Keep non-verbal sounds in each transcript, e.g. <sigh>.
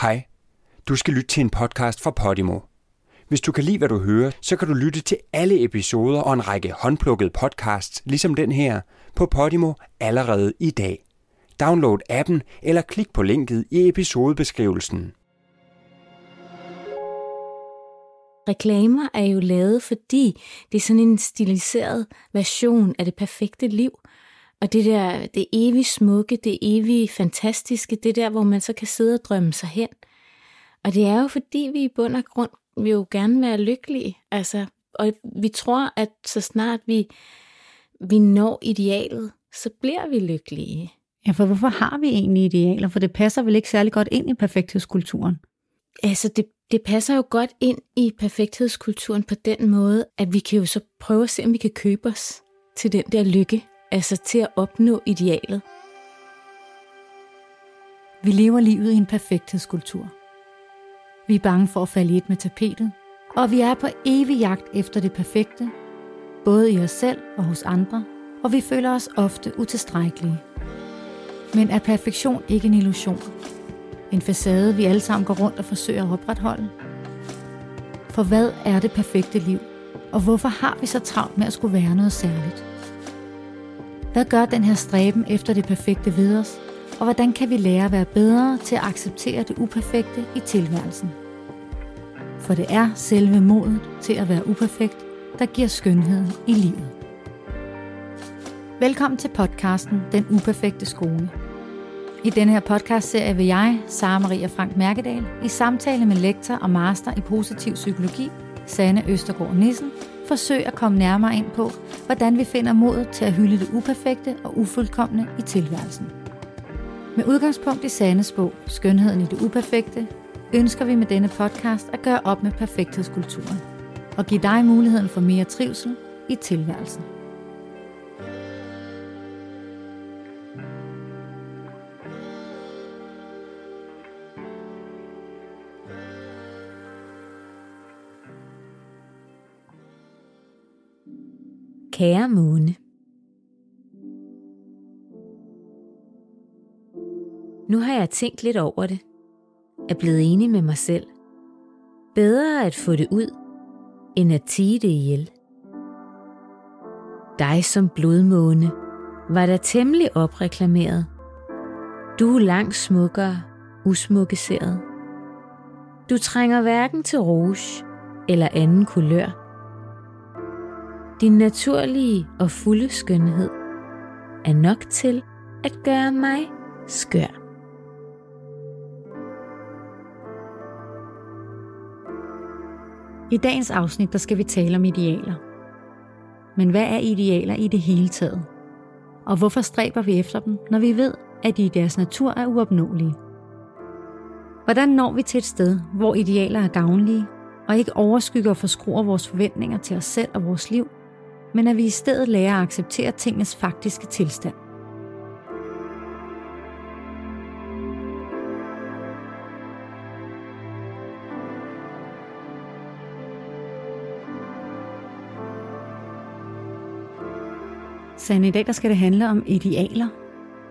Hej. Du skal lytte til en podcast fra Podimo. Hvis du kan lide, hvad du hører, så kan du lytte til alle episoder og en række håndplukkede podcasts, ligesom den her, på Podimo allerede i dag. Download appen eller klik på linket i episodebeskrivelsen. Reklamer er jo lavet, fordi det er sådan en stiliseret version af det perfekte liv. Og det der, det evigt smukke, det evigt fantastiske, det der, hvor man så kan sidde og drømme sig hen. Og det er jo fordi, vi i bund og grund vil jo gerne være lykkelige. Altså, og vi tror, at så snart vi, vi når idealet, så bliver vi lykkelige. Ja, for hvorfor har vi egentlig idealer? For det passer vel ikke særlig godt ind i perfekthedskulturen? Altså, det, det passer jo godt ind i perfekthedskulturen på den måde, at vi kan jo så prøve at se, om vi kan købe os til den der lykke, altså til at opnå idealet. Vi lever livet i en perfekthedskultur. Vi er bange for at falde i et med tapetet, og vi er på evig jagt efter det perfekte, både i os selv og hos andre, og vi føler os ofte utilstrækkelige. Men er perfektion ikke en illusion? En facade, vi alle sammen går rundt og forsøger at opretholde? For hvad er det perfekte liv? Og hvorfor har vi så travlt med at skulle være noget særligt? Hvad gør den her stræben efter det perfekte ved os? Og hvordan kan vi lære at være bedre til at acceptere det uperfekte i tilværelsen? For det er selve modet til at være uperfekt, der giver skønheden i livet. Velkommen til podcasten Den Uperfekte Skole. I denne her podcastserie vil jeg, Sara Maria Frank Mærkedal, i samtale med lektor og master i positiv psykologi, Sanne Østergaard Nissen, forsøge at komme nærmere ind på, hvordan vi finder modet til at hylde det uperfekte og ufuldkommende i tilværelsen. Med udgangspunkt i Sandes bog, Skønheden i det uperfekte, ønsker vi med denne podcast at gøre op med perfekthedskulturen og give dig muligheden for mere trivsel i tilværelsen. Kære måne. Nu har jeg tænkt lidt over det. Er blevet enig med mig selv. Bedre at få det ud, end at tige det ihjel. Dig som blodmåne var der temmelig opreklameret. Du er langt smukkere, usmukkeseret. Du trænger hverken til rouge eller anden kulør. Din naturlige og fulde skønhed er nok til at gøre mig skør. I dagens afsnit der skal vi tale om idealer. Men hvad er idealer i det hele taget? Og hvorfor stræber vi efter dem, når vi ved, at de i deres natur er uopnåelige? Hvordan når vi til et sted, hvor idealer er gavnlige, og ikke overskygger og forskruer vores forventninger til os selv og vores liv, men at vi i stedet lærer at acceptere tingens faktiske tilstand? Så i dag der skal det handle om idealer.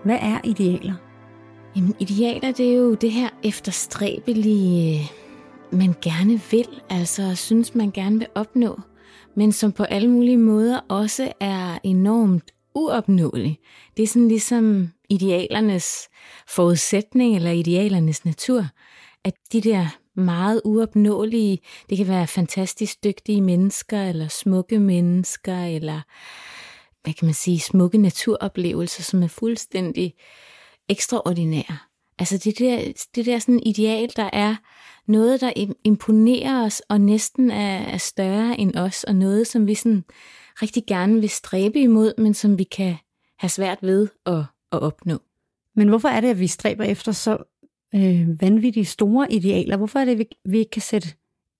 Hvad er idealer? Jamen, idealer, det er jo det her efterstræbelige, man gerne vil, altså synes, man gerne vil opnå, men som på alle mulige måder også er enormt uopnåelig. Det er sådan ligesom idealernes forudsætning eller idealernes natur, at de der meget uopnåelige, det kan være fantastisk dygtige mennesker, eller smukke mennesker, eller hvad kan man sige, smukke naturoplevelser, som er fuldstændig ekstraordinære. Altså det der, det der sådan ideal, der er noget, der imponerer os, og næsten er, er større end os, og noget, som vi sådan rigtig gerne vil stræbe imod, men som vi kan have svært ved at, at opnå. Men hvorfor er det, at vi stræber efter så øh, vanvittigt store idealer? Hvorfor er det, at vi ikke kan sætte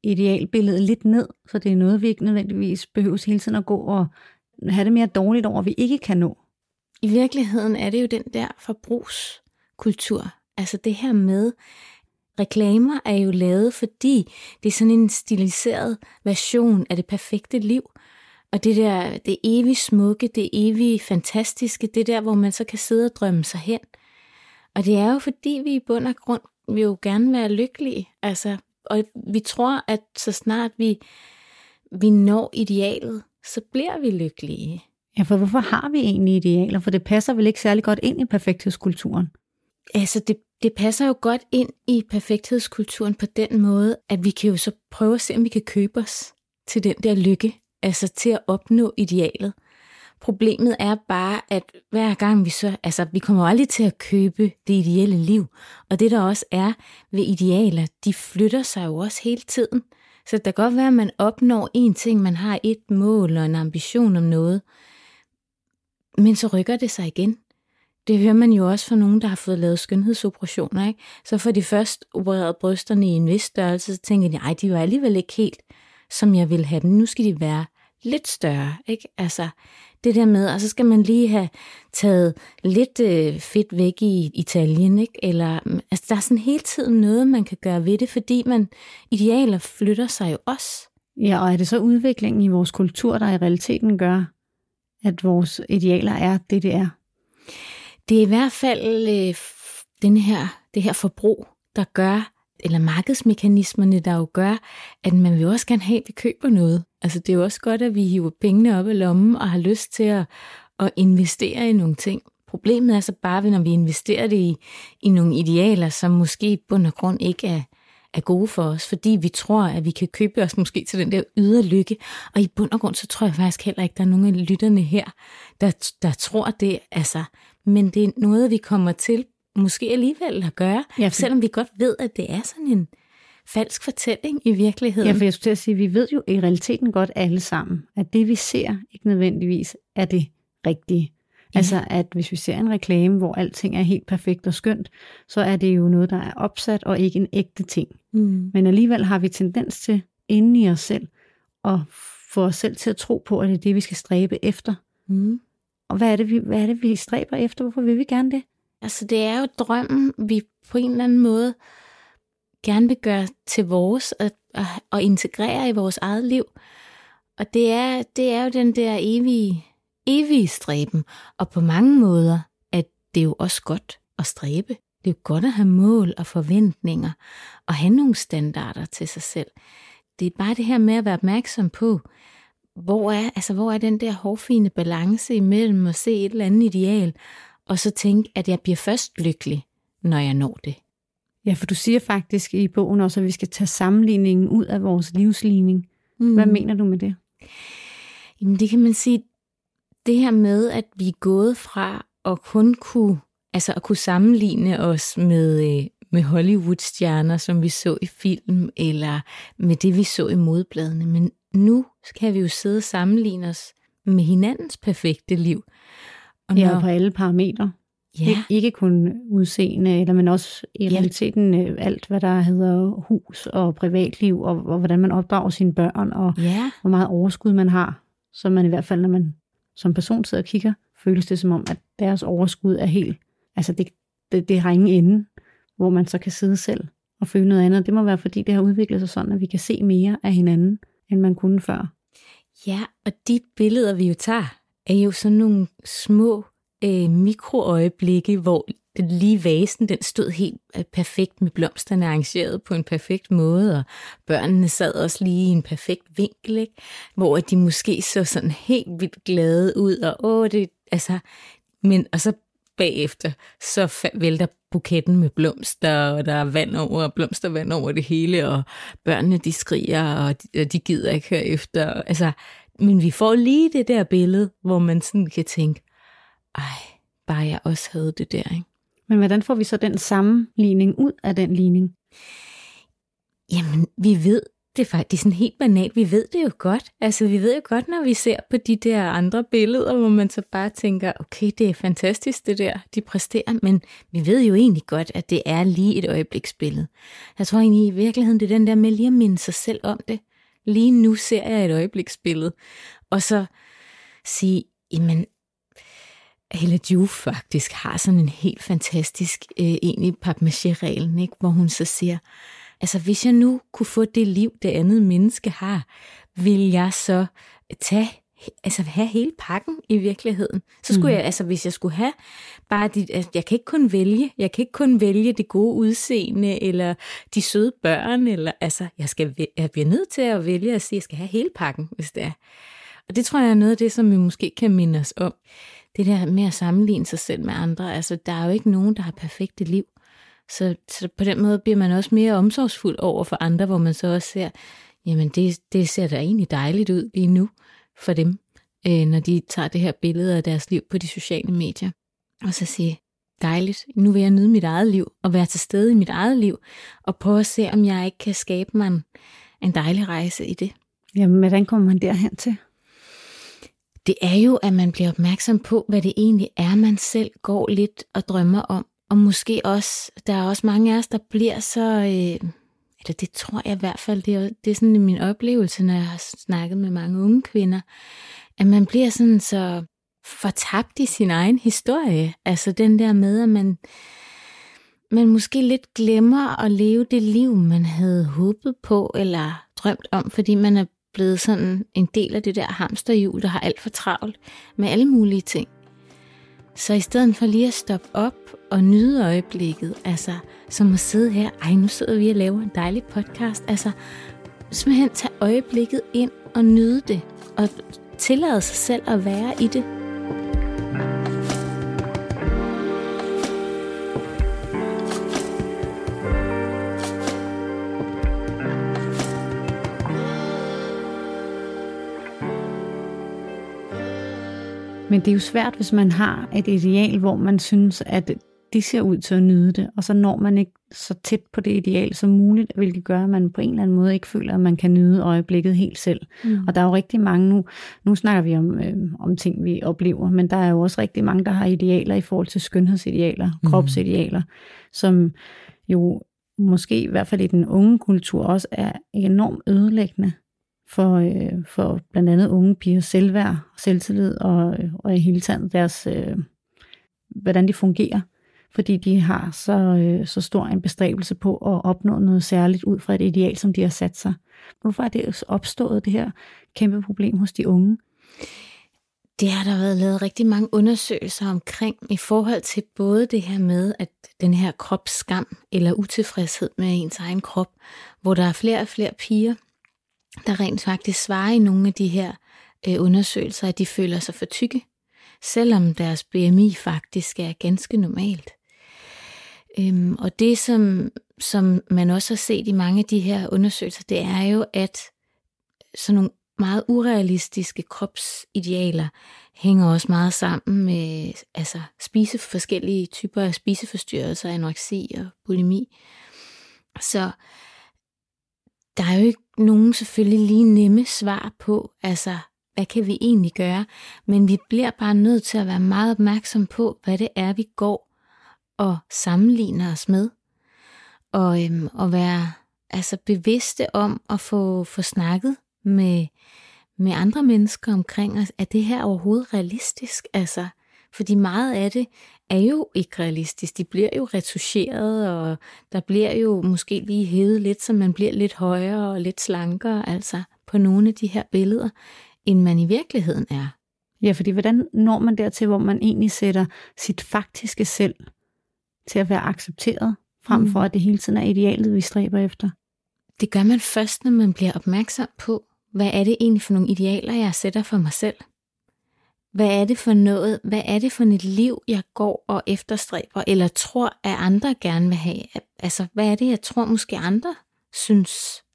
idealbilledet lidt ned, så det er noget, vi ikke nødvendigvis behøver hele tiden at gå og have det mere dårligt over, at vi ikke kan nå? I virkeligheden er det jo den der forbrugskultur. Altså det her med, reklamer er jo lavet, fordi det er sådan en stiliseret version af det perfekte liv. Og det der, det evigt smukke, det evigt fantastiske, det der, hvor man så kan sidde og drømme sig hen. Og det er jo fordi, vi i bund og grund vil jo gerne være lykkelige. Altså, og vi tror, at så snart vi, vi når idealet, så bliver vi lykkelige. Ja, for hvorfor har vi egentlig idealer? For det passer vel ikke særlig godt ind i perfekthedskulturen? Altså, det, det passer jo godt ind i perfekthedskulturen på den måde, at vi kan jo så prøve at se, om vi kan købe os til den der lykke, altså til at opnå idealet. Problemet er bare, at hver gang vi så, altså vi kommer aldrig til at købe det ideelle liv, og det der også er ved idealer, de flytter sig jo også hele tiden. Så det kan godt være, at man opnår en ting, man har et mål og en ambition om noget, men så rykker det sig igen. Det hører man jo også fra nogen, der har fået lavet skønhedsoperationer. Ikke? Så får de først opereret brysterne i en vis størrelse, så tænker de, ej, de var alligevel ikke helt, som jeg ville have dem. Nu skal de være lidt større. Ikke? Altså, det der med, og så skal man lige have taget lidt øh, fedt væk i Italien, ikke? Eller, mm, altså, der er sådan hele tiden noget, man kan gøre ved det, fordi man idealer flytter sig jo også. Ja, og er det så udviklingen i vores kultur, der i realiteten gør, at vores idealer er det, det er? Det er i hvert fald øh, den her, det her forbrug, der gør, eller markedsmekanismerne, der jo gør, at man vil også gerne have, at vi køber noget. Altså det er jo også godt, at vi hiver pengene op af lommen og har lyst til at, at investere i nogle ting. Problemet er så bare, når vi investerer det i, i nogle idealer, som måske i bund og grund ikke er, er gode for os, fordi vi tror, at vi kan købe os måske til den der ydre lykke. Og i bund og grund, så tror jeg faktisk heller ikke, der er nogen af lytterne her, der, der tror det. Altså, men det er noget, vi kommer til måske alligevel at gøre, ja, for... selvom vi godt ved, at det er sådan en falsk fortælling i virkeligheden. Ja, for jeg skulle til at sige, at vi ved jo i realiteten godt alle sammen, at det vi ser ikke nødvendigvis er det rigtige. Ja. Altså at hvis vi ser en reklame, hvor alting er helt perfekt og skønt, så er det jo noget, der er opsat og ikke en ægte ting. Mm. Men alligevel har vi tendens til inde i os selv at få os selv til at tro på, at det er det, vi skal stræbe efter. Mm. Og hvad er, det, vi, hvad er det, vi stræber efter? Hvorfor vil vi gerne det? Altså, det er jo drømmen, vi på en eller anden måde gerne vil gøre til vores og, og, og integrere i vores eget liv. Og det er, det er jo den der evige, evige stræben. Og på mange måder er det jo også godt at stræbe. Det er jo godt at have mål og forventninger og have nogle standarder til sig selv. Det er bare det her med at være opmærksom på, hvor er, altså, hvor er den der hårfine balance imellem at se et eller andet ideal, og så tænke, at jeg bliver først lykkelig, når jeg når det. Ja, for du siger faktisk i bogen også, at vi skal tage sammenligningen ud af vores livsligning. Mm. Hvad mener du med det? Jamen det kan man sige, det her med, at vi er gået fra at kun kunne, altså at kunne sammenligne os med, øh, med Hollywood-stjerner, som vi så i film, eller med det, vi så i modbladene. Men nu skal vi jo sidde og sammenligne os med hinandens perfekte liv. Og ja, når... på alle parametre. Ja. Ik- ikke kun udseende, eller men også i ja. realiteten øh, alt, hvad der hedder hus og privatliv, og, og hvordan man opdrager sine børn, og ja. hvor meget overskud man har. Så man i hvert fald, når man som person sidder og kigger, føles det som om, at deres overskud er helt, altså det, det, det har ingen ende, hvor man så kan sidde selv og føle noget andet. Det må være, fordi det har udviklet sig sådan, at vi kan se mere af hinanden, end man kunne før. Ja, og de billeder, vi jo tager, er jo sådan nogle små øh, mikroøjeblikke, hvor lige vasen, den stod helt øh, perfekt med blomsterne arrangeret på en perfekt måde, og børnene sad også lige i en perfekt vinkel, ikke? hvor de måske så sådan helt vildt glade ud, og åh, det, altså, men, og så bagefter, så vælter buketten med blomster, og der er vand over, blomstervand over det hele, og børnene de skriger, og de, og de gider ikke høre efter. Altså, men vi får lige det der billede, hvor man sådan kan tænke, ej, bare jeg også havde det der, ikke? Men hvordan får vi så den sammenligning ud af den ligning? Jamen, vi ved det er faktisk sådan helt banalt. Vi ved det jo godt. Altså, vi ved jo godt, når vi ser på de der andre billeder, hvor man så bare tænker, okay, det er fantastisk det der, de præsterer, men vi ved jo egentlig godt, at det er lige et øjebliksbillede. Jeg tror egentlig i virkeligheden, det er den der med lige at minde sig selv om det. Lige nu ser jeg et øjebliksbillede. Og så sige, jamen, Hella Juf faktisk har sådan en helt fantastisk øh, egentlig papmaché-reglen, ikke? hvor hun så siger, altså hvis jeg nu kunne få det liv, det andet menneske har, vil jeg så tage altså have hele pakken i virkeligheden. Så skulle mm. jeg, altså hvis jeg skulle have bare de, altså, jeg kan ikke kun vælge, jeg kan ikke kun vælge det gode udseende, eller de søde børn, eller altså, jeg, skal, jeg bliver nødt til at vælge at sige, at jeg skal have hele pakken, hvis det er. Og det tror jeg er noget af det, som vi måske kan minde os om. Det der med at sammenligne sig selv med andre. Altså, der er jo ikke nogen, der har perfekte liv. Så, så på den måde bliver man også mere omsorgsfuld over for andre, hvor man så også ser, jamen det, det ser da egentlig dejligt ud lige nu for dem, øh, når de tager det her billede af deres liv på de sociale medier. Og så sige, dejligt, nu vil jeg nyde mit eget liv, og være til stede i mit eget liv, og prøve at se, om jeg ikke kan skabe mig en, en dejlig rejse i det. Jamen, hvordan kommer man derhen til? Det er jo, at man bliver opmærksom på, hvad det egentlig er, man selv går lidt og drømmer om. Og måske også, der er også mange af os, der bliver så, øh, eller det tror jeg i hvert fald, det er, det er sådan min oplevelse, når jeg har snakket med mange unge kvinder, at man bliver sådan så fortabt i sin egen historie. Altså den der med, at man, man måske lidt glemmer at leve det liv, man havde håbet på eller drømt om, fordi man er blevet sådan en del af det der hamsterhjul, der har alt for travlt med alle mulige ting. Så i stedet for lige at stoppe op og nyde øjeblikket, altså som at sidde her, ej nu sidder vi og laver en dejlig podcast, altså simpelthen tage øjeblikket ind og nyde det, og tillade sig selv at være i det. Men det er jo svært, hvis man har et ideal, hvor man synes, at det ser ud til at nyde det, og så når man ikke så tæt på det ideal som muligt, hvilket gør, at man på en eller anden måde ikke føler, at man kan nyde øjeblikket helt selv. Mm. Og der er jo rigtig mange nu, nu snakker vi om, øh, om ting, vi oplever, men der er jo også rigtig mange, der har idealer i forhold til skønhedsidealer, mm. kropsidealer, som jo måske i hvert fald i den unge kultur også er enormt ødelæggende for, øh, for blandt andet unge piger selvværd, selvtillid og, og i hele taget deres, øh, hvordan de fungerer. Fordi de har så, øh, så stor en bestræbelse på at opnå noget særligt ud fra et ideal, som de har sat sig. Hvorfor er det opstået, det her kæmpe problem hos de unge? Det har der været lavet rigtig mange undersøgelser omkring i forhold til både det her med, at den her kropsskam eller utilfredshed med ens egen krop, hvor der er flere og flere piger, der rent faktisk svarer i nogle af de her øh, undersøgelser, at de føler sig for tykke, selvom deres BMI faktisk er ganske normalt. Øhm, og det, som, som man også har set i mange af de her undersøgelser, det er jo, at sådan nogle meget urealistiske kropsidealer hænger også meget sammen med altså, spise forskellige typer af spiseforstyrrelser, anoreksi og bulimi. Så der er jo ikke nogen selvfølgelig lige nemme svar på, altså hvad kan vi egentlig gøre, men vi bliver bare nødt til at være meget opmærksom på, hvad det er, vi går og sammenligner os med, og, øhm, og være altså bevidste om at få, få snakket med, med andre mennesker omkring os, er det her overhovedet realistisk? Altså, fordi meget af det er jo ikke realistisk. De bliver jo retuscheret, og der bliver jo måske lige hævet lidt, så man bliver lidt højere og lidt slankere, altså på nogle af de her billeder, end man i virkeligheden er. Ja, fordi hvordan når man dertil, hvor man egentlig sætter sit faktiske selv til at være accepteret, frem mm. for at det hele tiden er idealet, vi stræber efter? Det gør man først, når man bliver opmærksom på, hvad er det egentlig for nogle idealer, jeg sætter for mig selv? Hvad er det for noget? Hvad er det for et liv, jeg går og efterstræber, eller tror, at andre gerne vil have? Altså, hvad er det, jeg tror måske andre synes,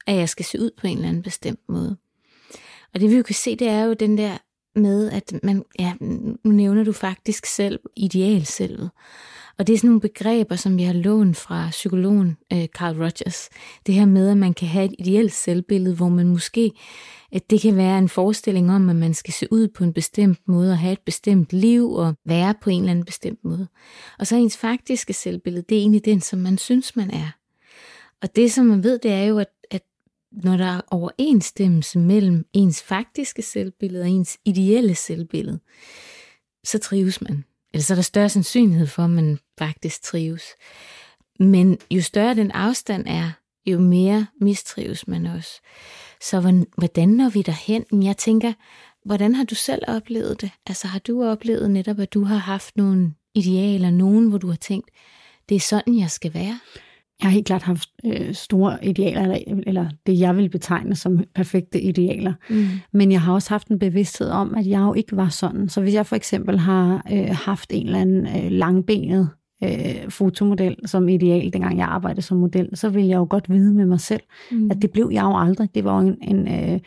at jeg skal se ud på en eller anden bestemt måde? Og det vi jo kan se, det er jo den der med, at man, ja, nu nævner du faktisk selv idealselvet. Og det er sådan nogle begreber, som jeg har lånt fra psykologen øh, Carl Rogers. Det her med, at man kan have et ideelt selvbillede, hvor man måske, at det kan være en forestilling om, at man skal se ud på en bestemt måde, og have et bestemt liv, og være på en eller anden bestemt måde. Og så ens faktiske selvbillede, det er egentlig den, som man synes, man er. Og det, som man ved, det er jo, at, at når der er overensstemmelse mellem ens faktiske selvbillede og ens ideelle selvbillede, så trives man eller så er der større sandsynlighed for, at man faktisk trives. Men jo større den afstand er, jo mere mistrives man også. Så hvordan når vi derhen? Jeg tænker, Hvordan har du selv oplevet det? Altså har du oplevet netop, at du har haft nogle idealer, nogen, hvor du har tænkt, det er sådan, jeg skal være? Jeg har helt klart haft øh, store idealer, eller, eller det jeg vil betegne som perfekte idealer. Mm. Men jeg har også haft en bevidsthed om, at jeg jo ikke var sådan. Så hvis jeg for eksempel har øh, haft en eller anden øh, langbenet øh, fotomodel som ideal, dengang jeg arbejdede som model, så ville jeg jo godt vide med mig selv, mm. at det blev jeg jo aldrig. Det var jo en, en, øh,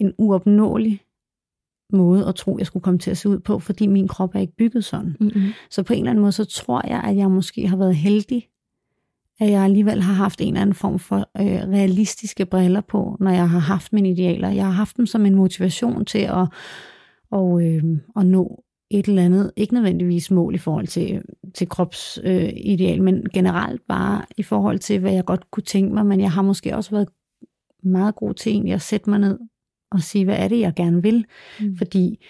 en uopnåelig måde at tro, jeg skulle komme til at se ud på, fordi min krop er ikke bygget sådan. Mm-hmm. Så på en eller anden måde, så tror jeg, at jeg måske har været heldig, at jeg alligevel har haft en eller anden form for øh, realistiske briller på, når jeg har haft mine idealer. Jeg har haft dem som en motivation til at, og, øh, at nå et eller andet, ikke nødvendigvis mål i forhold til, til kropsideal, øh, men generelt bare i forhold til, hvad jeg godt kunne tænke mig, men jeg har måske også været meget god til egentlig at sætte mig ned og sige, hvad er det, jeg gerne vil? Mm. Fordi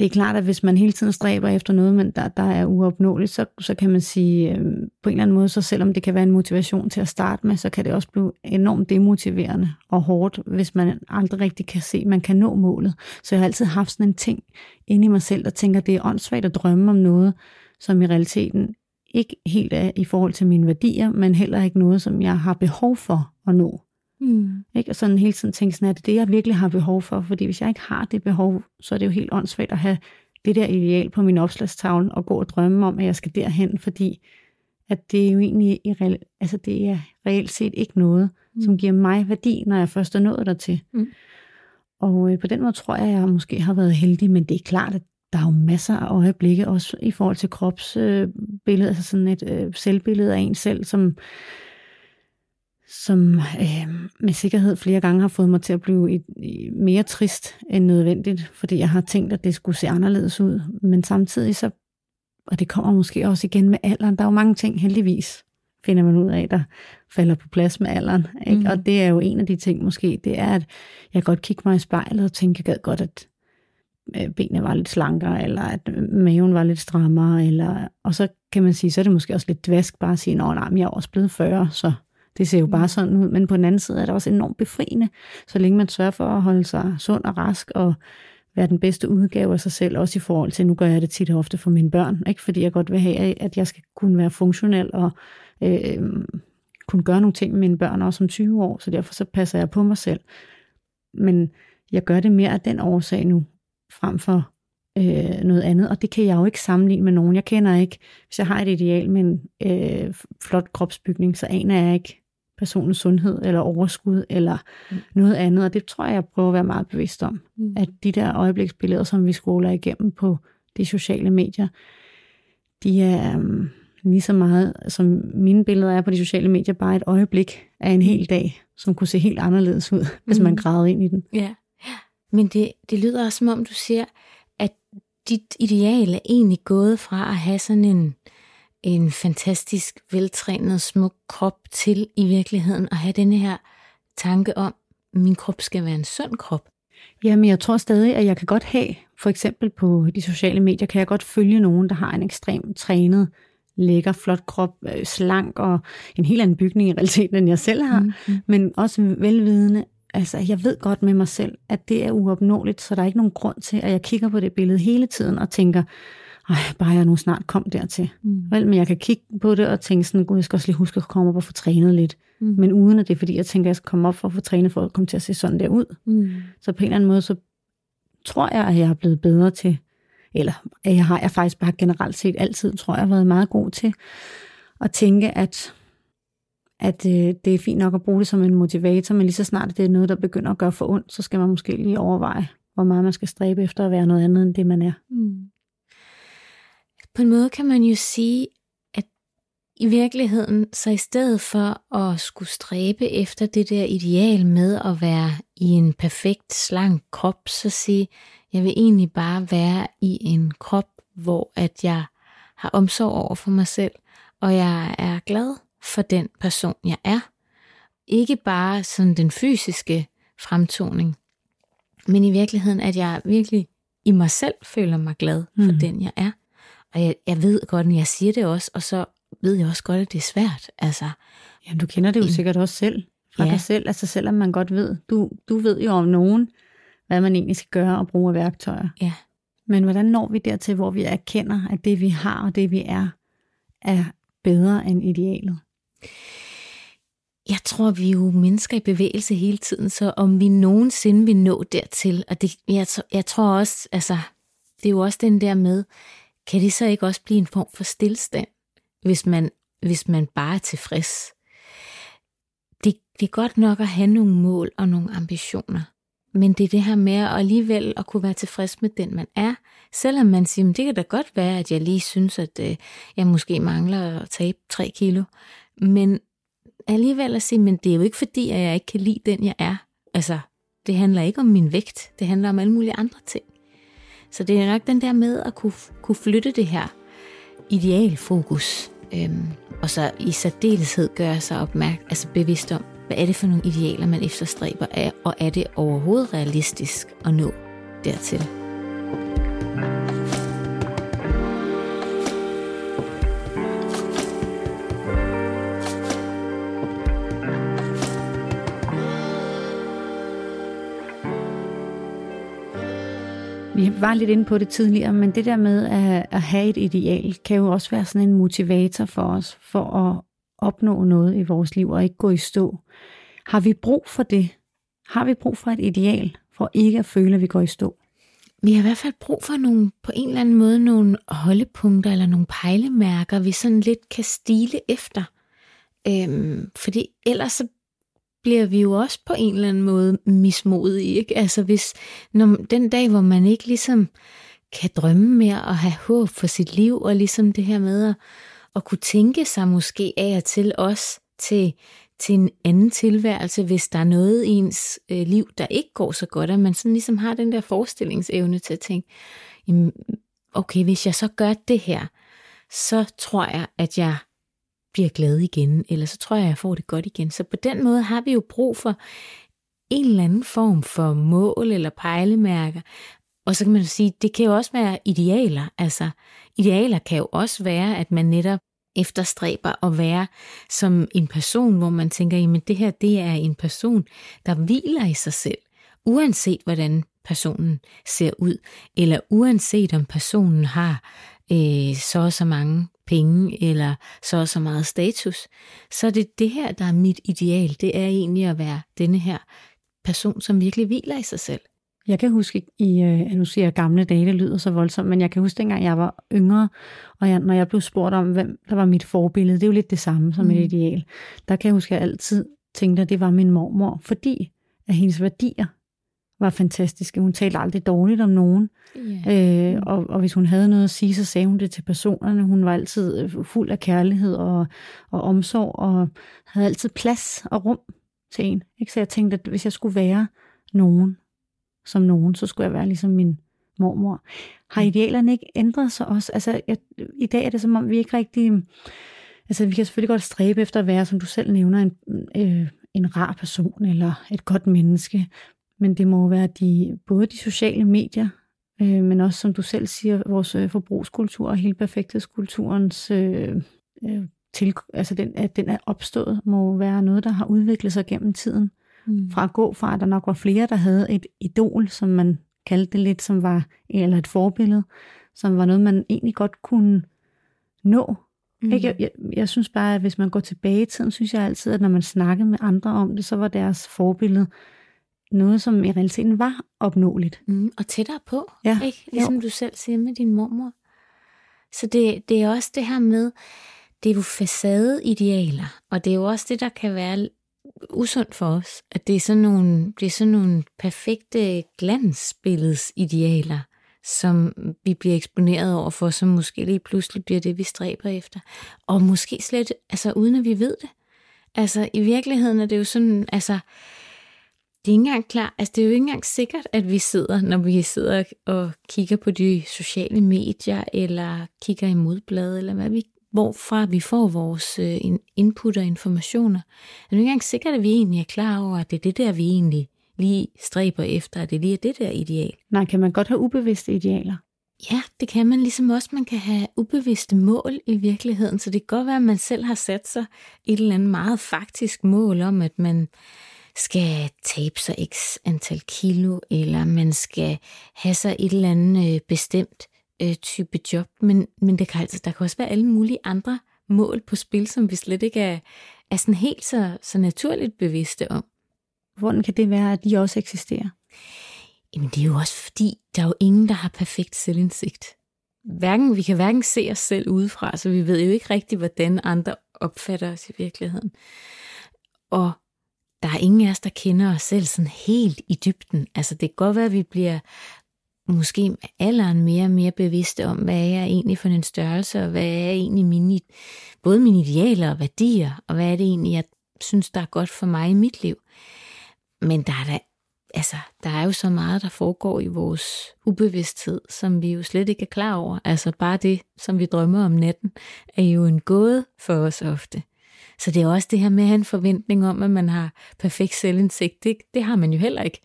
det er klart, at hvis man hele tiden stræber efter noget, men der, der er uopnåeligt, så, så kan man sige, øh, på en eller anden måde, så selvom det kan være en motivation til at starte med, så kan det også blive enormt demotiverende og hårdt, hvis man aldrig rigtig kan se, at man kan nå målet. Så jeg har altid haft sådan en ting inde i mig selv, der tænker, at det er åndssvagt at drømme om noget, som i realiteten ikke helt er i forhold til mine værdier, men heller ikke noget, som jeg har behov for at nå. Mm. Ikke? Og sådan hele tiden tænke sådan, at det er det, jeg virkelig har behov for. Fordi hvis jeg ikke har det behov, så er det jo helt åndssvagt at have det der ideal på min opslagstavle og gå og drømme om, at jeg skal derhen, fordi at det er jo egentlig i real, altså det er reelt set ikke noget, mm. som giver mig værdi, når jeg først er nået dertil. Mm. Og øh, på den måde tror jeg, at jeg måske har været heldig, men det er klart, at der er jo masser af øjeblikke, også i forhold til kropsbillede, øh, altså sådan et øh, selvbillede af en selv, som som øh, med sikkerhed flere gange har fået mig til at blive et, mere trist end nødvendigt, fordi jeg har tænkt, at det skulle se anderledes ud. Men samtidig så, og det kommer måske også igen med alderen, der er jo mange ting heldigvis, finder man ud af, der falder på plads med alderen. Ikke? Mm. Og det er jo en af de ting måske, det er, at jeg godt kigge mig i spejlet og tænke, jeg gad godt, at øh, benene var lidt slankere, eller at maven var lidt strammere, eller, og så kan man sige, så er det måske også lidt dvask bare at sige, men jeg er også blevet 40, så det ser jo bare mm. sådan ud, men på den anden side er det også enormt befriende, så længe man sørger for at holde sig sund og rask og være den bedste udgave af sig selv, også i forhold til, nu gør jeg det tit og ofte for mine børn, ikke fordi jeg godt vil have, at jeg skal kunne være funktionel og øh, kunne gøre nogle ting med mine børn også om 20 år, så derfor så passer jeg på mig selv. Men jeg gør det mere af den årsag nu, frem for øh, noget andet, og det kan jeg jo ikke sammenligne med nogen. Jeg kender ikke, hvis jeg har et ideal med en øh, flot kropsbygning, så aner jeg ikke, personens sundhed eller overskud eller mm. noget andet. Og det tror jeg, jeg prøver at være meget bevidst om. Mm. At de der øjebliksbilleder, som vi skoler igennem på de sociale medier, de er um, lige så meget, som mine billeder er på de sociale medier, bare et øjeblik af en hel dag, som kunne se helt anderledes ud, mm. hvis man mm. gravede ind i den. Ja, men det, det lyder også som om, du siger, at dit ideal er egentlig gået fra at have sådan en en fantastisk veltrænet, smuk krop til i virkeligheden at have denne her tanke om, at min krop skal være en sund krop. Jamen, jeg tror stadig, at jeg kan godt have, for eksempel på de sociale medier, kan jeg godt følge nogen, der har en ekstremt trænet, lækker, flot krop, øh, slank og en helt anden bygning i realiteten, end jeg selv har, mm-hmm. men også velvidende, altså jeg ved godt med mig selv, at det er uopnåeligt, så der er ikke nogen grund til, at jeg kigger på det billede hele tiden og tænker, ej, bare jeg nu snart kom dertil. Mm. Vel, men jeg kan kigge på det og tænke sådan, gud, jeg skal også lige huske at komme op og få trænet lidt. Mm. Men uden at det er, fordi jeg tænker, at jeg skal komme op for at få trænet, for at komme til at se sådan der ud. Mm. Så på en eller anden måde, så tror jeg, at jeg er blevet bedre til, eller at jeg har jeg faktisk bare generelt set altid, tror jeg, været meget god til at tænke, at at øh, det er fint nok at bruge det som en motivator, men lige så snart det er noget, der begynder at gøre for ondt, så skal man måske lige overveje, hvor meget man skal stræbe efter at være noget andet, end det man er. Mm på en måde kan man jo sige, at i virkeligheden, så i stedet for at skulle stræbe efter det der ideal med at være i en perfekt, slank krop, så sige, jeg vil egentlig bare være i en krop, hvor at jeg har omsorg over for mig selv, og jeg er glad for den person, jeg er. Ikke bare sådan den fysiske fremtoning, men i virkeligheden, at jeg virkelig i mig selv føler mig glad for mm. den, jeg er. Og jeg, jeg ved godt, når jeg siger det også, og så ved jeg også godt, at det er svært. Altså, Jamen, du kender det jo en, sikkert også selv fra ja. dig selv. Altså selvom man godt ved, du, du ved jo om nogen, hvad man egentlig skal gøre og bruge af værktøjer. Ja. Men hvordan når vi dertil, hvor vi erkender, at det vi har og det vi er, er bedre end idealet? Jeg tror, vi er jo mennesker i bevægelse hele tiden, så om vi nogensinde vil nå dertil, og det, jeg, jeg tror også, altså, det er jo også den der med, kan det så ikke også blive en form for stillstand, hvis man, hvis man bare er tilfreds? Det, det er godt nok at have nogle mål og nogle ambitioner, men det er det her med at alligevel at kunne være tilfreds med den, man er, selvom man siger, det kan da godt være, at jeg lige synes, at øh, jeg måske mangler at tabe 3 kilo, men alligevel at sige, men det er jo ikke fordi, at jeg ikke kan lide den, jeg er. Altså, det handler ikke om min vægt, det handler om alle mulige andre ting. Så det er nok den der med at kunne, kunne flytte det her idealfokus, øhm, og så i særdeleshed gøre sig opmærk, altså bevidst om, hvad er det for nogle idealer, man efterstræber af, og er det overhovedet realistisk at nå dertil. Vi var lidt inde på det tidligere, men det der med at, at have et ideal, kan jo også være sådan en motivator for os, for at opnå noget i vores liv og ikke gå i stå. Har vi brug for det? Har vi brug for et ideal, for ikke at føle, at vi går i stå? Vi har i hvert fald brug for nogle, på en eller anden måde nogle holdepunkter eller nogle pejlemærker, vi sådan lidt kan stile efter. Øhm, fordi ellers så bliver vi jo også på en eller anden måde mismodige. Ikke? Altså hvis når, den dag, hvor man ikke ligesom kan drømme mere og have håb for sit liv, og ligesom det her med at, at kunne tænke sig måske af og til os til, til en anden tilværelse, hvis der er noget i ens øh, liv, der ikke går så godt, at man sådan ligesom har den der forestillingsevne til at tænke, jamen, okay, hvis jeg så gør det her, så tror jeg, at jeg bliver glad igen, eller så tror jeg, jeg får det godt igen. Så på den måde har vi jo brug for en eller anden form for mål eller pejlemærker. Og så kan man sige, det kan jo også være idealer. Altså, idealer kan jo også være, at man netop efterstræber at være som en person, hvor man tænker, jamen det her, det er en person, der hviler i sig selv, uanset hvordan personen ser ud, eller uanset om personen har øh, så og så mange penge eller så og så meget status, så er det det her, der er mit ideal. Det er egentlig at være denne her person, som virkelig hviler i sig selv. Jeg kan huske, i, øh, nu siger jeg gamle dage, det lyder så voldsomt, men jeg kan huske dengang jeg var yngre, og jeg, når jeg blev spurgt om, hvem der var mit forbillede, det er jo lidt det samme som mm. et ideal. Der kan jeg huske, at jeg altid tænkte, at det var min mormor, fordi at hendes værdier var fantastiske. Hun talte aldrig dårligt om nogen. Yeah. Øh, og, og hvis hun havde noget at sige, så sagde hun det til personerne. Hun var altid øh, fuld af kærlighed og, og omsorg, og havde altid plads og rum til en. Ikke? Så jeg tænkte, at hvis jeg skulle være nogen som nogen, så skulle jeg være ligesom min mormor. Har mm. idealerne ikke ændret sig også? Altså, jeg, i dag er det som om, vi ikke rigtig... Altså, vi kan selvfølgelig godt stræbe efter at være, som du selv nævner, en, øh, en rar person eller et godt menneske. Men det må være de, både de sociale medier, øh, men også, som du selv siger, vores øh, forbrugskultur og hele perfekthedskulturens øh, øh, til, altså den, at den er opstået, må være noget, der har udviklet sig gennem tiden. Mm. Fra at gå fra, at der nok var flere, der havde et idol, som man kaldte det lidt, som var, eller et forbillede, som var noget, man egentlig godt kunne nå. Mm. Ikke? Jeg, jeg, jeg synes bare, at hvis man går tilbage i tiden, synes jeg altid, at når man snakkede med andre om det, så var deres forbillede noget, som i realiteten var opnåeligt. Mm, og tættere på, ja. ikke? Ligesom jo. du selv siger med din mormor. Så det, det er også det her med, det er jo facadeidealer, og det er jo også det, der kan være usundt for os, at det er sådan nogle, det er sådan nogle perfekte glansbilledsidealer, som vi bliver eksponeret over for, som måske lige pludselig bliver det, vi stræber efter. Og måske slet, altså uden at vi ved det. Altså i virkeligheden er det jo sådan, altså det er ikke engang klar, altså det er jo ikke engang sikkert, at vi sidder, når vi sidder og kigger på de sociale medier, eller kigger i modbladet, eller hvad vi, hvorfra vi får vores øh, input og informationer. Det er ikke engang sikkert, at vi egentlig er klar over, at det er det der, vi egentlig lige stræber efter, at det lige er det der ideal. Nej, kan man godt have ubevidste idealer? Ja, det kan man ligesom også. Man kan have ubevidste mål i virkeligheden, så det kan godt være, at man selv har sat sig et eller andet meget faktisk mål om, at man skal tabe sig x antal kilo, eller man skal have sig et eller andet øh, bestemt øh, type job. Men, men det kan altså, der kan også være alle mulige andre mål på spil, som vi slet ikke er, er sådan helt så, så naturligt bevidste om. Hvordan kan det være, at de også eksisterer? Jamen det er jo også fordi, der er jo ingen, der har perfekt selvindsigt. Hverken, vi kan hverken se os selv udefra, så vi ved jo ikke rigtigt, hvordan andre opfatter os i virkeligheden. Og der er ingen af os, der kender os selv sådan helt i dybden. Altså det kan godt være, at vi bliver måske med alderen mere og mere bevidste om, hvad er jeg egentlig for en størrelse, og hvad er egentlig mine, både mine idealer og værdier, og hvad er det egentlig, jeg synes, der er godt for mig i mit liv. Men der er da altså, der er jo så meget, der foregår i vores ubevidsthed, som vi jo slet ikke er klar over. Altså bare det, som vi drømmer om natten, er jo en gåde for os ofte. Så det er også det her med at have en forventning om, at man har perfekt selvindsigt. Det, det har man jo heller ikke.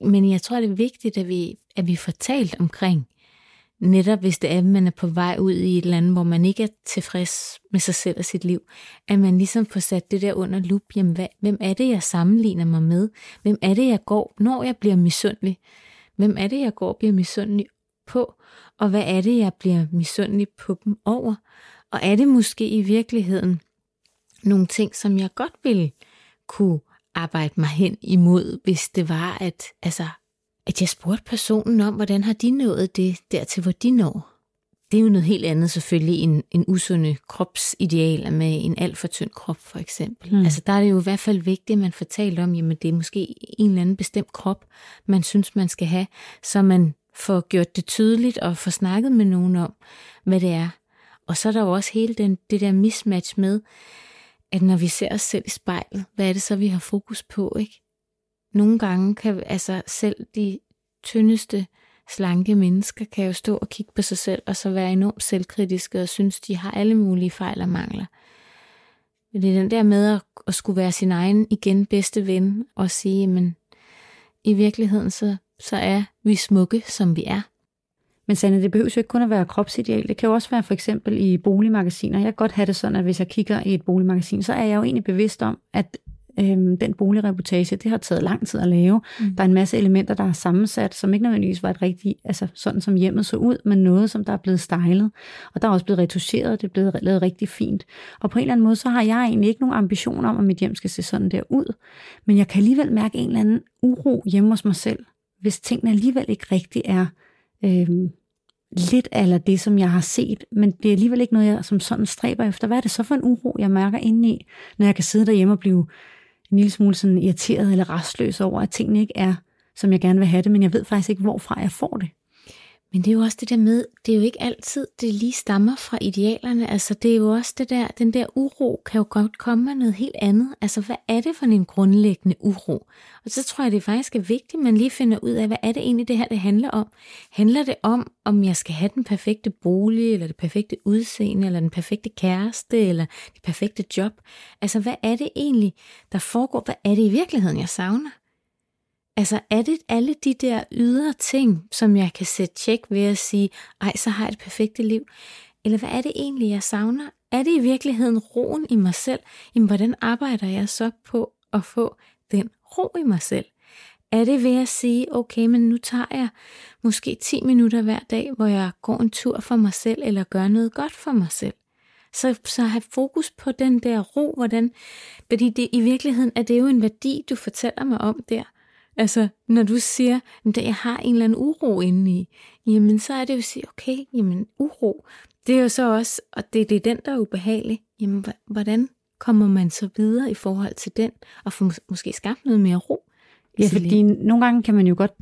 Men jeg tror, det er vigtigt, at vi, at vi får talt omkring, netop hvis det er, at man er på vej ud i et land, hvor man ikke er tilfreds med sig selv og sit liv, at man ligesom får sat det der under lup, jamen hvad, hvem er det, jeg sammenligner mig med? Hvem er det, jeg går, når jeg bliver misundelig? Hvem er det, jeg går og bliver misundelig på? Og hvad er det, jeg bliver misundelig på dem over? Og er det måske i virkeligheden nogle ting, som jeg godt ville kunne arbejde mig hen imod, hvis det var, at, altså, at jeg spurgte personen om, hvordan har de nået det dertil, hvor de når. Det er jo noget helt andet selvfølgelig end en usunde kropsideal med en alt for tynd krop for eksempel. Mm. Altså der er det jo i hvert fald vigtigt, at man talt om, jamen det er måske en eller anden bestemt krop, man synes, man skal have, så man får gjort det tydeligt og får snakket med nogen om, hvad det er. Og så er der jo også hele den, det der mismatch med, at når vi ser os selv i spejlet, hvad er det så, vi har fokus på, ikke? Nogle gange kan altså selv de tyndeste, slanke mennesker kan jo stå og kigge på sig selv, og så være enormt selvkritiske og synes, de har alle mulige fejl og mangler. Men det er den der med at, at skulle være sin egen igen bedste ven og sige, men i virkeligheden så, så er vi smukke, som vi er. Men Sanne, det behøver jo ikke kun at være kropsideal. Det kan jo også være for eksempel i boligmagasiner. Jeg kan godt have det sådan, at hvis jeg kigger i et boligmagasin, så er jeg jo egentlig bevidst om, at øhm, den boligreportage, det har taget lang tid at lave. Mm. Der er en masse elementer, der er sammensat, som ikke nødvendigvis var et rigtigt, altså sådan som hjemmet så ud, men noget, som der er blevet stylet. Og der er også blevet retuscheret, det er blevet lavet rigtig fint. Og på en eller anden måde, så har jeg egentlig ikke nogen ambition om, at mit hjem skal se sådan der ud. Men jeg kan alligevel mærke en eller anden uro hjemme hos mig selv, hvis tingene alligevel ikke rigtig er øh, lidt af det, som jeg har set, men det er alligevel ikke noget, jeg som sådan stræber efter. Hvad er det så for en uro, jeg mærker indeni, når jeg kan sidde derhjemme og blive en lille smule sådan irriteret eller restløs over, at tingene ikke er, som jeg gerne vil have det, men jeg ved faktisk ikke, hvorfra jeg får det. Men det er jo også det der med, det er jo ikke altid, det lige stammer fra idealerne. Altså det er jo også det der, den der uro kan jo godt komme af noget helt andet. Altså hvad er det for en grundlæggende uro? Og så tror jeg, det faktisk er vigtigt, at man lige finder ud af, hvad er det egentlig det her, det handler om? Handler det om, om jeg skal have den perfekte bolig, eller det perfekte udseende, eller den perfekte kæreste, eller det perfekte job? Altså hvad er det egentlig, der foregår? Hvad er det i virkeligheden, jeg savner? Altså er det alle de der ydre ting, som jeg kan sætte tjek ved at sige, ej, så har jeg det perfekte liv? Eller hvad er det egentlig, jeg savner? Er det i virkeligheden roen i mig selv? Jamen, hvordan arbejder jeg så på at få den ro i mig selv? Er det ved at sige, okay, men nu tager jeg måske 10 minutter hver dag, hvor jeg går en tur for mig selv, eller gør noget godt for mig selv? Så, så have fokus på den der ro, hvordan, fordi det, i virkeligheden er det jo en værdi, du fortæller mig om der. Altså, når du siger, at jeg har en eller anden uro inde i, jamen så er det jo at sige, okay, jamen uro, det er jo så også, og det, det er den, der er ubehagelig. Jamen, hvordan kommer man så videre i forhold til den, og få måske skabt noget mere ro? Ja, fordi nogle gange kan man jo godt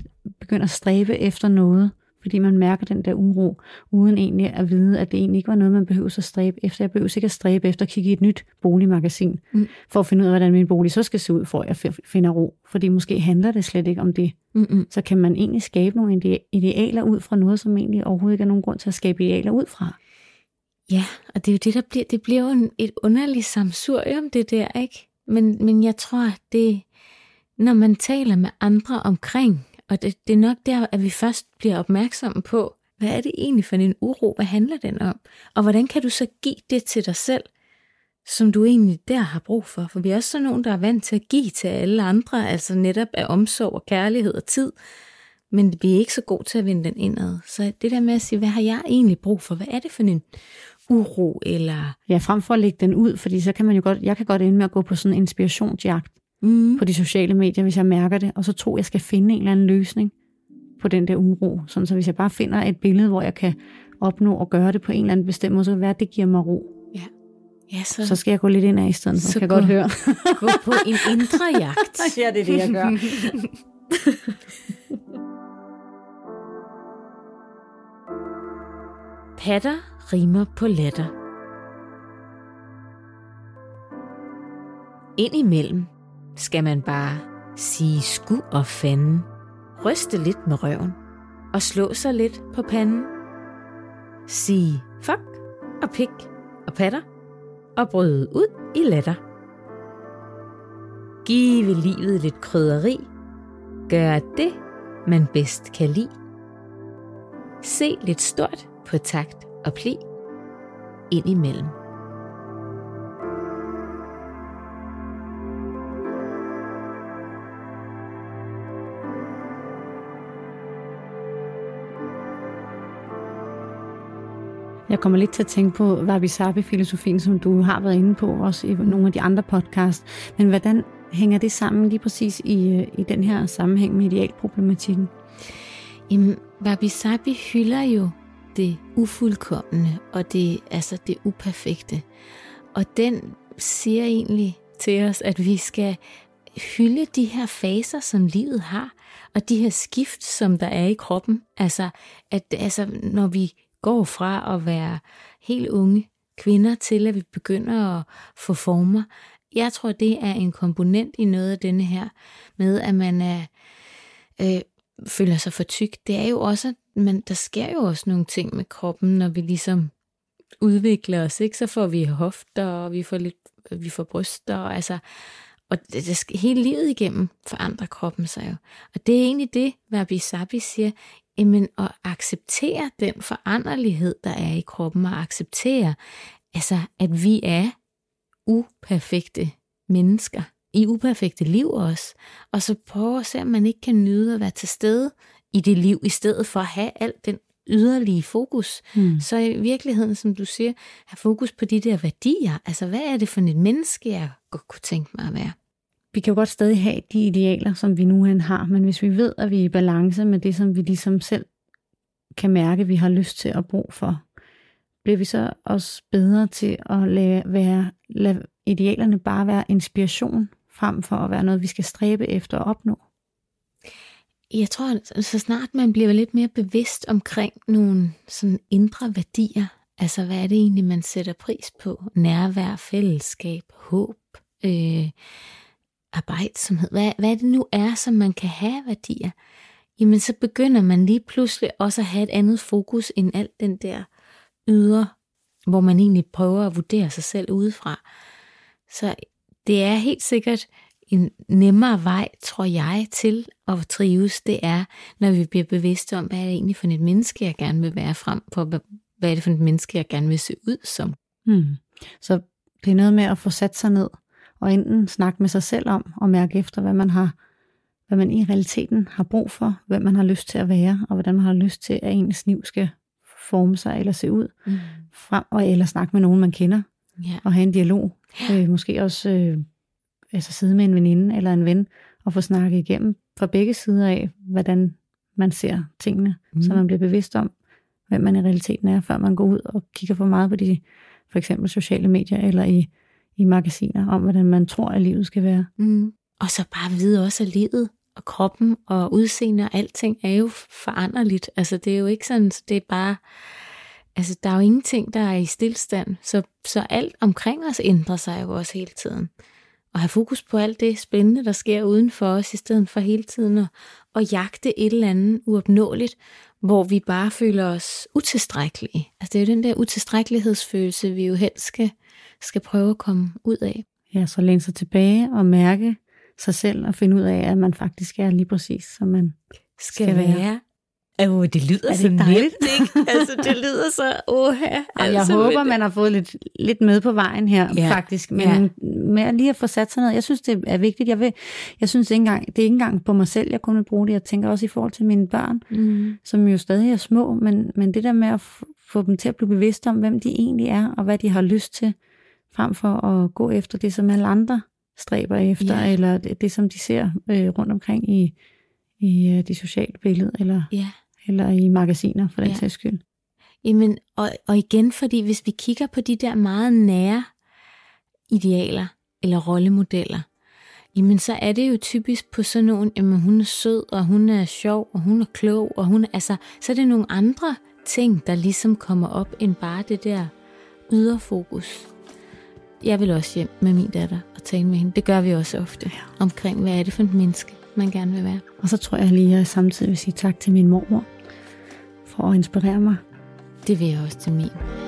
begynde at stræbe efter noget, fordi man mærker den der uro, uden egentlig at vide, at det egentlig ikke var noget, man behøver at stræbe efter. Jeg behøver ikke at stræbe efter at kigge i et nyt boligmagasin, mm. for at finde ud af, hvordan min bolig så skal se ud, for at jeg finder ro. Fordi måske handler det slet ikke om det. Mm-mm. Så kan man egentlig skabe nogle idealer ud fra noget, som egentlig overhovedet ikke er nogen grund til at skabe idealer ud fra. Ja, og det er jo det, der bliver, det bliver jo en, et underligt samsurium, det der, ikke? Men, men jeg tror, det, når man taler med andre omkring og det, det er nok der, at vi først bliver opmærksomme på, hvad er det egentlig for en uro? Hvad handler den om? Og hvordan kan du så give det til dig selv? som du egentlig der har brug for. For vi er også sådan nogen, der er vant til at give til alle andre, altså netop af omsorg og kærlighed og tid. Men vi er ikke så gode til at vende den indad. Så det der med at sige, hvad har jeg egentlig brug for? Hvad er det for en uro? Eller... Ja, frem for at lægge den ud, fordi så kan man jo godt, jeg kan godt ende med at gå på sådan en inspirationsjagt mm. på de sociale medier, hvis jeg mærker det, og så tror jeg skal finde en eller anden løsning på den der uro. Sådan, så hvis jeg bare finder et billede, hvor jeg kan opnå at gøre det på en eller anden bestemt måde, så kan det være, at det giver mig ro. Ja. Ja, så, Så skal jeg gå lidt ind af i stedet, så, Så så kan jeg gå- godt høre. <laughs> gå på en indre jagt. <laughs> ja, det er det, jeg gør. <laughs> Patter rimer på latter. Indimellem skal man bare sige sku og fanden, ryste lidt med røven og slå sig lidt på panden. Sige fuck og pik og patter og bryde ud i latter. Give livet lidt krydderi. Gør det, man bedst kan lide. Se lidt stort på takt og pli indimellem. Kommer lidt til at tænke på wabi-sabi-filosofien, som du har været inde på, også i nogle af de andre podcasts. Men hvordan hænger det sammen lige præcis i, øh, i den her sammenhæng med idealproblematikken? Jamen, Wabi Sabi hylder jo det ufuldkommende og det, altså det uperfekte. Og den siger egentlig til os, at vi skal hylde de her faser, som livet har, og de her skift, som der er i kroppen. Altså, at, altså når vi går fra at være helt unge kvinder til, at vi begynder at få former. Jeg tror, det er en komponent i noget af denne her, med at man er, øh, føler sig for tyk. Det er jo også, men der sker jo også nogle ting med kroppen, når vi ligesom udvikler os, ikke? Så får vi hofter, og vi får lidt, vi får bryster, og altså, og det, det hele livet igennem forandrer kroppen sig jo. Og det er egentlig det, Wabi Sabi siger, jamen at acceptere den foranderlighed, der er i kroppen, og acceptere, altså, at vi er uperfekte mennesker, i uperfekte liv også, og så prøve at se, om man ikke kan nyde at være til stede i det liv, i stedet for at have alt den yderlige fokus. Hmm. Så i virkeligheden, som du siger, have fokus på de der værdier. Altså, hvad er det for et menneske, jeg godt kunne tænke mig at være? Vi kan jo godt stadig have de idealer, som vi nu har, men hvis vi ved, at vi er i balance med det, som vi ligesom selv kan mærke, vi har lyst til at bruge for, bliver vi så også bedre til at lade, være, lade idealerne bare være inspiration, frem for at være noget, vi skal stræbe efter at opnå. Jeg tror, så snart man bliver lidt mere bevidst omkring nogle sådan indre værdier, altså hvad er det egentlig, man sætter pris på? Nærvær, fællesskab, håb, øh, arbejdsomhed. Hvad, hvad det nu er, som man kan have værdier? Jamen så begynder man lige pludselig også at have et andet fokus end alt den der ydre, hvor man egentlig prøver at vurdere sig selv udefra. Så det er helt sikkert en nemmere vej, tror jeg, til at trives, det er, når vi bliver bevidste om, hvad er det egentlig for et menneske, jeg gerne vil være frem på, hvad er det for et menneske, jeg gerne vil se ud som. Hmm. Så det er noget med at få sat sig ned og enten snakke med sig selv om og mærke efter, hvad man har, hvad man i realiteten har brug for, hvem man har lyst til at være, og hvordan man har lyst til, at ens liv skal forme sig eller se ud, Mm. frem, og eller snakke med nogen, man kender, Ja. og have en dialog. Øh, måske også øh, altså sidde med en veninde eller en ven, og få snakket igennem fra begge sider af, hvordan man ser tingene, mm. så man bliver bevidst om, hvem man i realiteten er, før man går ud og kigger for meget på de for eksempel sociale medier eller i, i magasiner, om hvordan man tror, at livet skal være. Mm. Og så bare vide også, at livet og kroppen og udseende og alting er jo foranderligt. Altså det er jo ikke sådan, det er bare, altså der er jo ingenting, der er i stillstand. Så, så alt omkring os ændrer sig jo også hele tiden. Og have fokus på alt det spændende, der sker uden for os, i stedet for hele tiden at, at jagte et eller andet uopnåeligt, hvor vi bare føler os utilstrækkelige. Altså det er jo den der utilstrækkelighedsfølelse, vi jo helst skal, skal prøve at komme ud af. Ja, så læne sig tilbage og mærke sig selv og finde ud af, at man faktisk er lige præcis, som man Skal, Skal være. være. Oh, det lyder det så nemt, ikke? Altså, det lyder så oha. Og Altså, jeg håber, men- man har fået lidt, lidt med på vejen her, Ja. faktisk. Men ja. med lige at få sat sig ned, jeg synes, det er vigtigt. Jeg, vil, jeg synes ikke engang, det er ikke engang på mig selv, jeg kun vil bruge det. Jeg tænker også i forhold til mine børn, Mm. som jo stadig er små, men, men det der med at få dem til at blive bevidste om, hvem de egentlig er, og hvad de har lyst til, frem for at gå efter det, som alle andre stræber efter, Ja. eller det, det, som de ser øh, rundt omkring i, i øh, de sociale billeder, eller, Ja. eller i magasiner, for den Ja. sags skyld. Jamen, og, og igen, fordi hvis vi kigger på de der meget nære idealer eller rollemodeller, jamen så er det jo typisk på sådan nogle, jamen hun er sød, og hun er sjov, og hun er klog, og hun er, altså, så er det nogle andre ting, der ligesom kommer op, end bare det der ydre fokus. Jeg vil også hjem med min datter og tale med hende. Det gør vi også ofte. Omkring, hvad er det for et menneske, man gerne vil være. Og så tror jeg lige, at jeg samtidig vil sige tak til min mormor, for at inspirere mig. Det vil jeg også til min.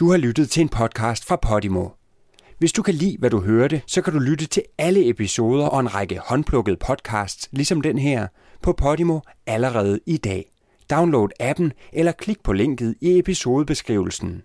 Du har lyttet til en podcast fra Podimo. Hvis du kan lide, hvad du hørte, så kan du lytte til alle episoder og en række håndplukkede podcasts, ligesom den her, på Podimo allerede i dag. Download appen eller klik på linket i episodebeskrivelsen.